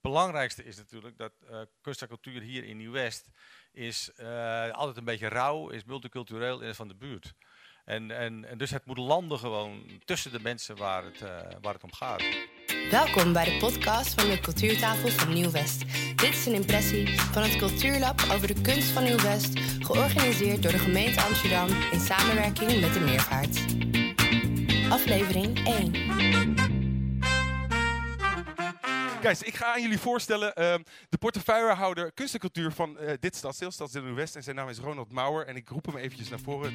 belangrijkste is natuurlijk dat uh, cultuur hier in Nieuw-West is uh, altijd een beetje rauw, is multicultureel en is van de buurt. En, en, en, dus het moet landen gewoon tussen de mensen waar het, uh, waar het om gaat. Welkom bij de podcast van de Cultuurtafel van Nieuw-West. Dit is een impressie van het Cultuurlab over de kunst van Nieuw-West, georganiseerd door de gemeente Amsterdam in samenwerking met de Meervaart. Aflevering 1. Guys, ik ga aan jullie voorstellen uh, de portefeuillehouder kunst en cultuur van uh, dit stadsdeel, Stadsdeel West. En zijn naam is Ronald Mauer en ik roep hem eventjes naar voren.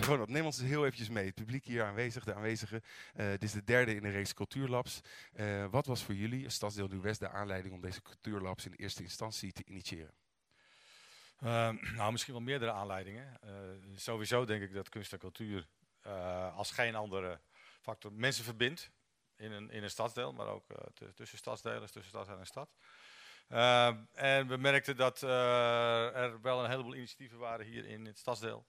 Ronald, neem ons heel eventjes mee. Het publiek hier aanwezig, de aanwezigen. Uh, dit is de derde in de reeks cultuurlabs. Uh, wat was voor jullie, Stadsdeel Nieuw-West, de aanleiding om deze cultuurlabs in eerste instantie te initiëren? Uh, nou, misschien wel meerdere aanleidingen. sowieso denk ik dat kunst en cultuur als geen andere factor mensen verbindt in een, in een stadsdeel, maar ook uh, tussen stadsdelen, tussen stadsdeel en stad. Uh, en we merkten dat uh, er wel een heleboel initiatieven waren hier in het stadsdeel.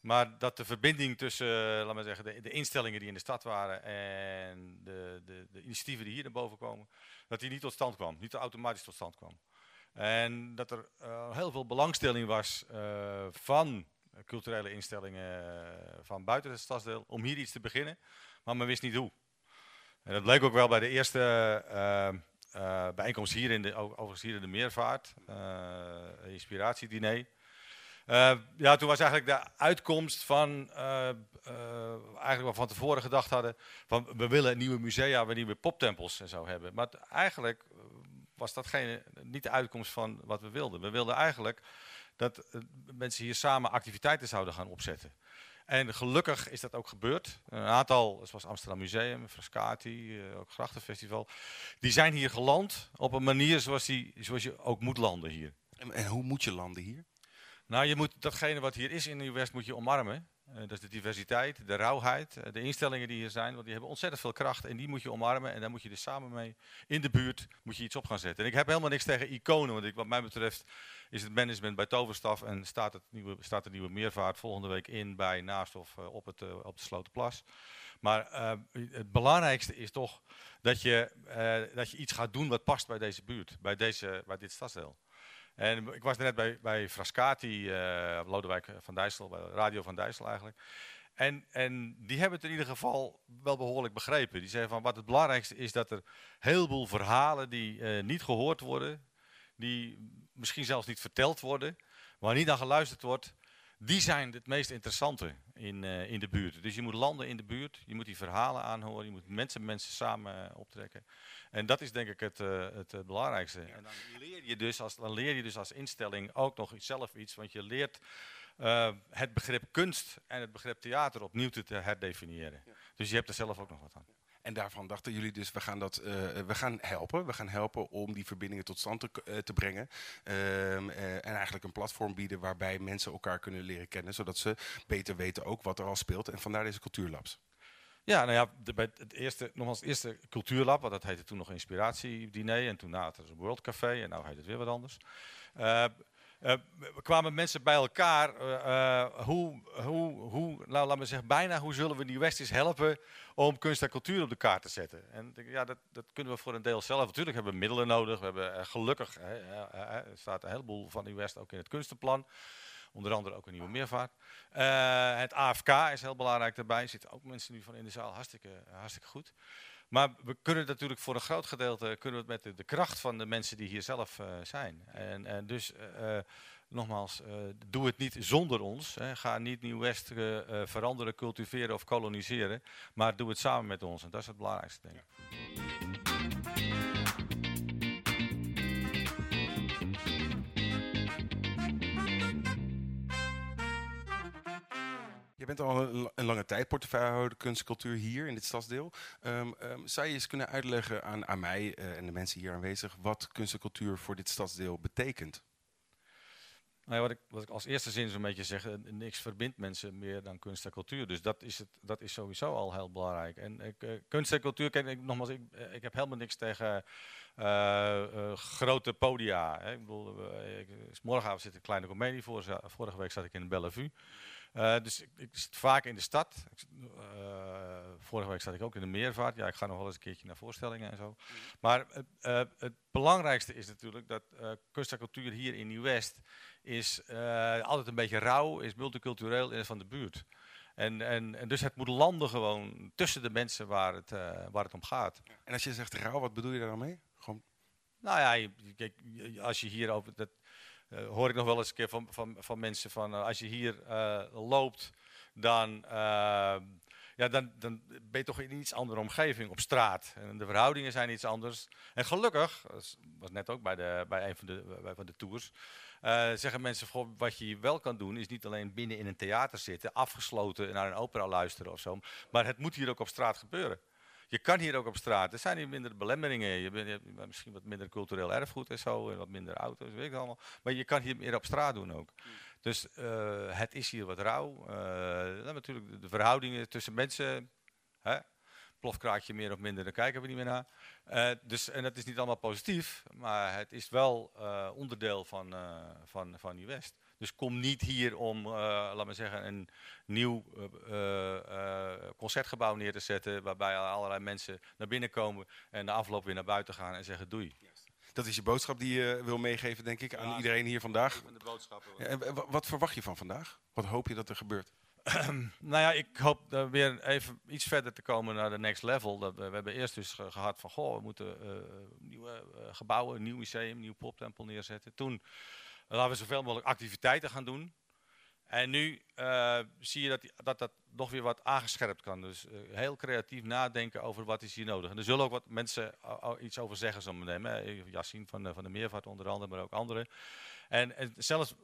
Maar dat de verbinding tussen, laat maar zeggen, de, de, instellingen die in de stad waren en de, de, de, initiatieven die hier naar boven komen, dat die niet tot stand kwam, niet automatisch tot stand kwam. En dat er heel veel belangstelling was van culturele instellingen van buiten het stadsdeel om hier iets te beginnen, maar men wist niet hoe. En dat bleek ook wel bij de eerste uh, uh, bijeenkomst hier in de, overigens hier in de Meervaart, uh, inspiratiediner. ja, toen was eigenlijk de uitkomst van, eigenlijk wat we van tevoren gedacht hadden, van we willen nieuwe musea, we nieuwe poptempels en zo hebben. Maar eigenlijk was dat geen, niet de uitkomst van wat we wilden. We wilden eigenlijk dat mensen hier samen activiteiten zouden gaan opzetten. En gelukkig is dat ook gebeurd. Een aantal, zoals Amsterdam Museum, Frascati, uh, ook Grachtenfestival, die zijn hier geland op een manier zoals, die, zoals je ook moet landen hier. En, en hoe moet je landen hier? Nou, je moet datgene wat hier is in Nieuw-West moet je omarmen. Uh, dat is de diversiteit, de rauwheid, uh, de instellingen die hier zijn. Want die hebben ontzettend veel kracht en die moet je omarmen. En daar moet je dus samen mee in de buurt moet je iets op gaan zetten. En ik heb helemaal niks tegen iconen. Want ik, wat mij betreft is het management bij Toverstaf en staat, het nieuwe, staat de nieuwe meervaart volgende week in bij naast of uh, op, het, op de Slotenplas. Maar het belangrijkste is toch dat je, dat je iets gaat doen wat past bij deze buurt, bij, deze, bij dit stadsdeel. En ik was net bij, bij Frascati, Lodewijk van Dijssel, bij Radio van Dijssel eigenlijk. En, en, die hebben het in ieder geval wel behoorlijk begrepen. Die zeggen van wat het belangrijkste is dat er heel veel verhalen die uh, niet gehoord worden, die misschien zelfs niet verteld worden, waar niet naar geluisterd wordt, die zijn het meest interessante in, uh, in de buurt. Dus je moet landen in de buurt, je moet die verhalen aanhoren, je moet mensen mensen samen uh, optrekken. En dat is denk ik het, uh, het belangrijkste. En dan leer, je dus als, dan leer je dus als instelling ook nog zelf iets, want je leert het begrip kunst en het begrip theater opnieuw te herdefiniëren. Ja. Dus je hebt er zelf ook nog wat aan. En daarvan dachten jullie dus, we gaan, dat, uh, we gaan helpen. We gaan helpen om die verbindingen tot stand te, te brengen. Um, uh, en eigenlijk een platform bieden waarbij mensen elkaar kunnen leren kennen. Zodat ze beter weten ook wat er al speelt. En vandaar deze cultuurlabs. Ja, nou ja, de, bij het eerste, nogmaals het eerste cultuurlab, want dat heette toen nog inspiratiediner. En toen na het World Café en nu heet het weer wat anders. Uh, kwamen mensen bij elkaar. Uh, hoe, hoe, hoe, nou, laat me zeggen, bijna hoe zullen we die Westies helpen om kunst en cultuur op de kaart te zetten? En ja, dat, dat kunnen we voor een deel zelf. Natuurlijk hebben we middelen nodig. We hebben gelukkig, staat een heleboel van die West ook in het kunstenplan. Onder andere ook een nieuwe meervaart. het AFK is heel belangrijk daarbij. Er zitten ook mensen nu van in de zaal. Hartstikke, hartstikke goed. Maar we kunnen natuurlijk voor een groot gedeelte kunnen we het met de, kracht van de mensen die hier zelf uh, zijn. En, dus nogmaals, doe het niet zonder ons. Hè. Ga niet Nieuw-West veranderen, cultiveren of koloniseren. Maar doe het samen met ons. En dat is het belangrijkste, denk ik. Je bent al een, lange tijd portefeuillehouder kunstcultuur hier in dit stadsdeel. Um, um, zou je eens kunnen uitleggen aan, aan mij uh, en de mensen hier aanwezig wat kunst en cultuur voor dit stadsdeel betekent? Nou ja, wat, ik, ik als eerste zin zo'n beetje zeg, niks verbindt mensen meer dan kunst en cultuur. Dus dat is, het, dat is sowieso al heel belangrijk. En uh, kunst en cultuur, kijk, ik, nogmaals, ik, ik heb helemaal niks tegen grote podia. Hè. Ik bedoel, ik, morgenavond zit een kleine comedie, vorige, vorige week zat ik in Bellevue. Uh, dus ik, ik, zit vaak in de stad. Ik, uh, vorige week zat ik ook in de meervaart. Ja, ik ga nog wel eens een keertje naar voorstellingen en zo. Mm. Maar uh, het belangrijkste is natuurlijk dat kunst en cultuur hier in Nieuw-West is altijd een beetje rauw, is multicultureel en is van de buurt. En, en, en, dus het moet landen gewoon tussen de mensen waar het, waar het om gaat. En als je zegt rauw, wat bedoel je daar dan mee? Gewoon... Nou ja, kijk, als je hier over... Dat, uh, hoor ik nog wel eens een keer van, van, van mensen van uh, als je hier uh, loopt, dan, ja, dan, dan ben je toch in iets andere omgeving op straat. En de verhoudingen zijn iets anders. En gelukkig, dat was net ook bij, de, bij een van de, bij, van de tours, zeggen mensen, goh, wat je wel kan doen, is niet alleen binnen in een theater zitten, afgesloten naar een opera luisteren of zo, maar het moet hier ook op straat gebeuren. Je kan hier ook op straat. Er zijn hier minder belemmeringen. Je, bent, hebt misschien wat minder cultureel erfgoed en zo. En wat minder auto's, weet ik allemaal. Maar je kan hier meer op straat doen ook. Dus uh, het is hier wat rauw. Uh, natuurlijk de verhoudingen tussen mensen. Hè? Plofkraakje meer of minder, daar kijken we niet meer naar. Uh, dus, en dat is niet allemaal positief. Maar het is wel onderdeel van, van, van die West. Dus kom niet hier om, laat maar zeggen, een nieuw concertgebouw neer te zetten. Waarbij allerlei mensen naar binnen komen en de afloop weer naar buiten gaan en zeggen doei. Dat is je boodschap die je wil meegeven, denk ik, aan iedereen hier vandaag. Ja, wat verwacht je van vandaag? Wat hoop je dat er gebeurt? nou ja, ik hoop weer even iets verder te komen naar de next level. Dat we, we hebben eerst dus gehad van, goh, we moeten nieuwe gebouwen, een nieuw museum, een nieuw poptempel neerzetten. Toen laten we zoveel mogelijk activiteiten gaan doen. En nu uh, zie je dat, dat dat nog weer wat aangescherpt kan. Dus uh, heel creatief nadenken over wat is hier nodig. En er zullen ook wat mensen iets over zeggen zo meteen. Yassine van, de, van de Meervaart onder andere, maar ook anderen. En, en zelfs,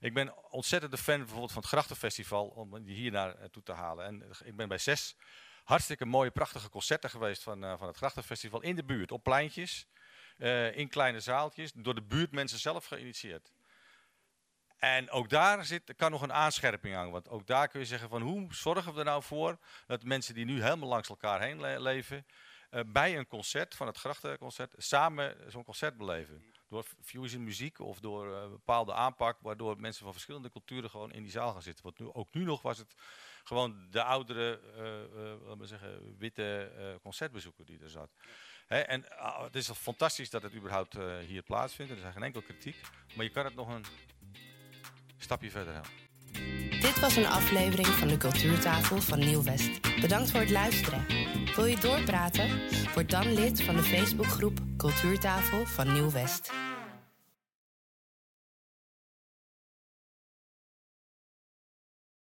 ik ben ontzettend de fan bijvoorbeeld van het Grachtenfestival om die hier naartoe te halen. En ik ben bij zes hartstikke mooie, prachtige concerten geweest van, van het Grachtenfestival in de buurt, op pleintjes. In kleine zaaltjes, door de buurtmensen zelf geïnitieerd. En ook daar zit, kan nog een aanscherping aan. Want ook daar kun je zeggen van hoe zorgen we er nou voor dat mensen die nu helemaal langs elkaar heen le leven, uh, bij een concert, van het grachtenconcert, samen zo'n concert beleven. Door fusion muziek of door uh, bepaalde aanpak, waardoor mensen van verschillende culturen gewoon in die zaal gaan zitten. Want nu, ook nu nog was het gewoon de oudere, laten we zeggen, witte concertbezoeker die er zat en uh, het is fantastisch dat het überhaupt uh, hier plaatsvindt. Er is geen enkel kritiek. Maar je kan het nog een stapje verder helpen. Dit was een aflevering van de Cultuurtafel van Nieuw-West. Bedankt voor het luisteren. Wil je doorpraten? Word dan lid van de Facebookgroep Cultuurtafel van Nieuw-West.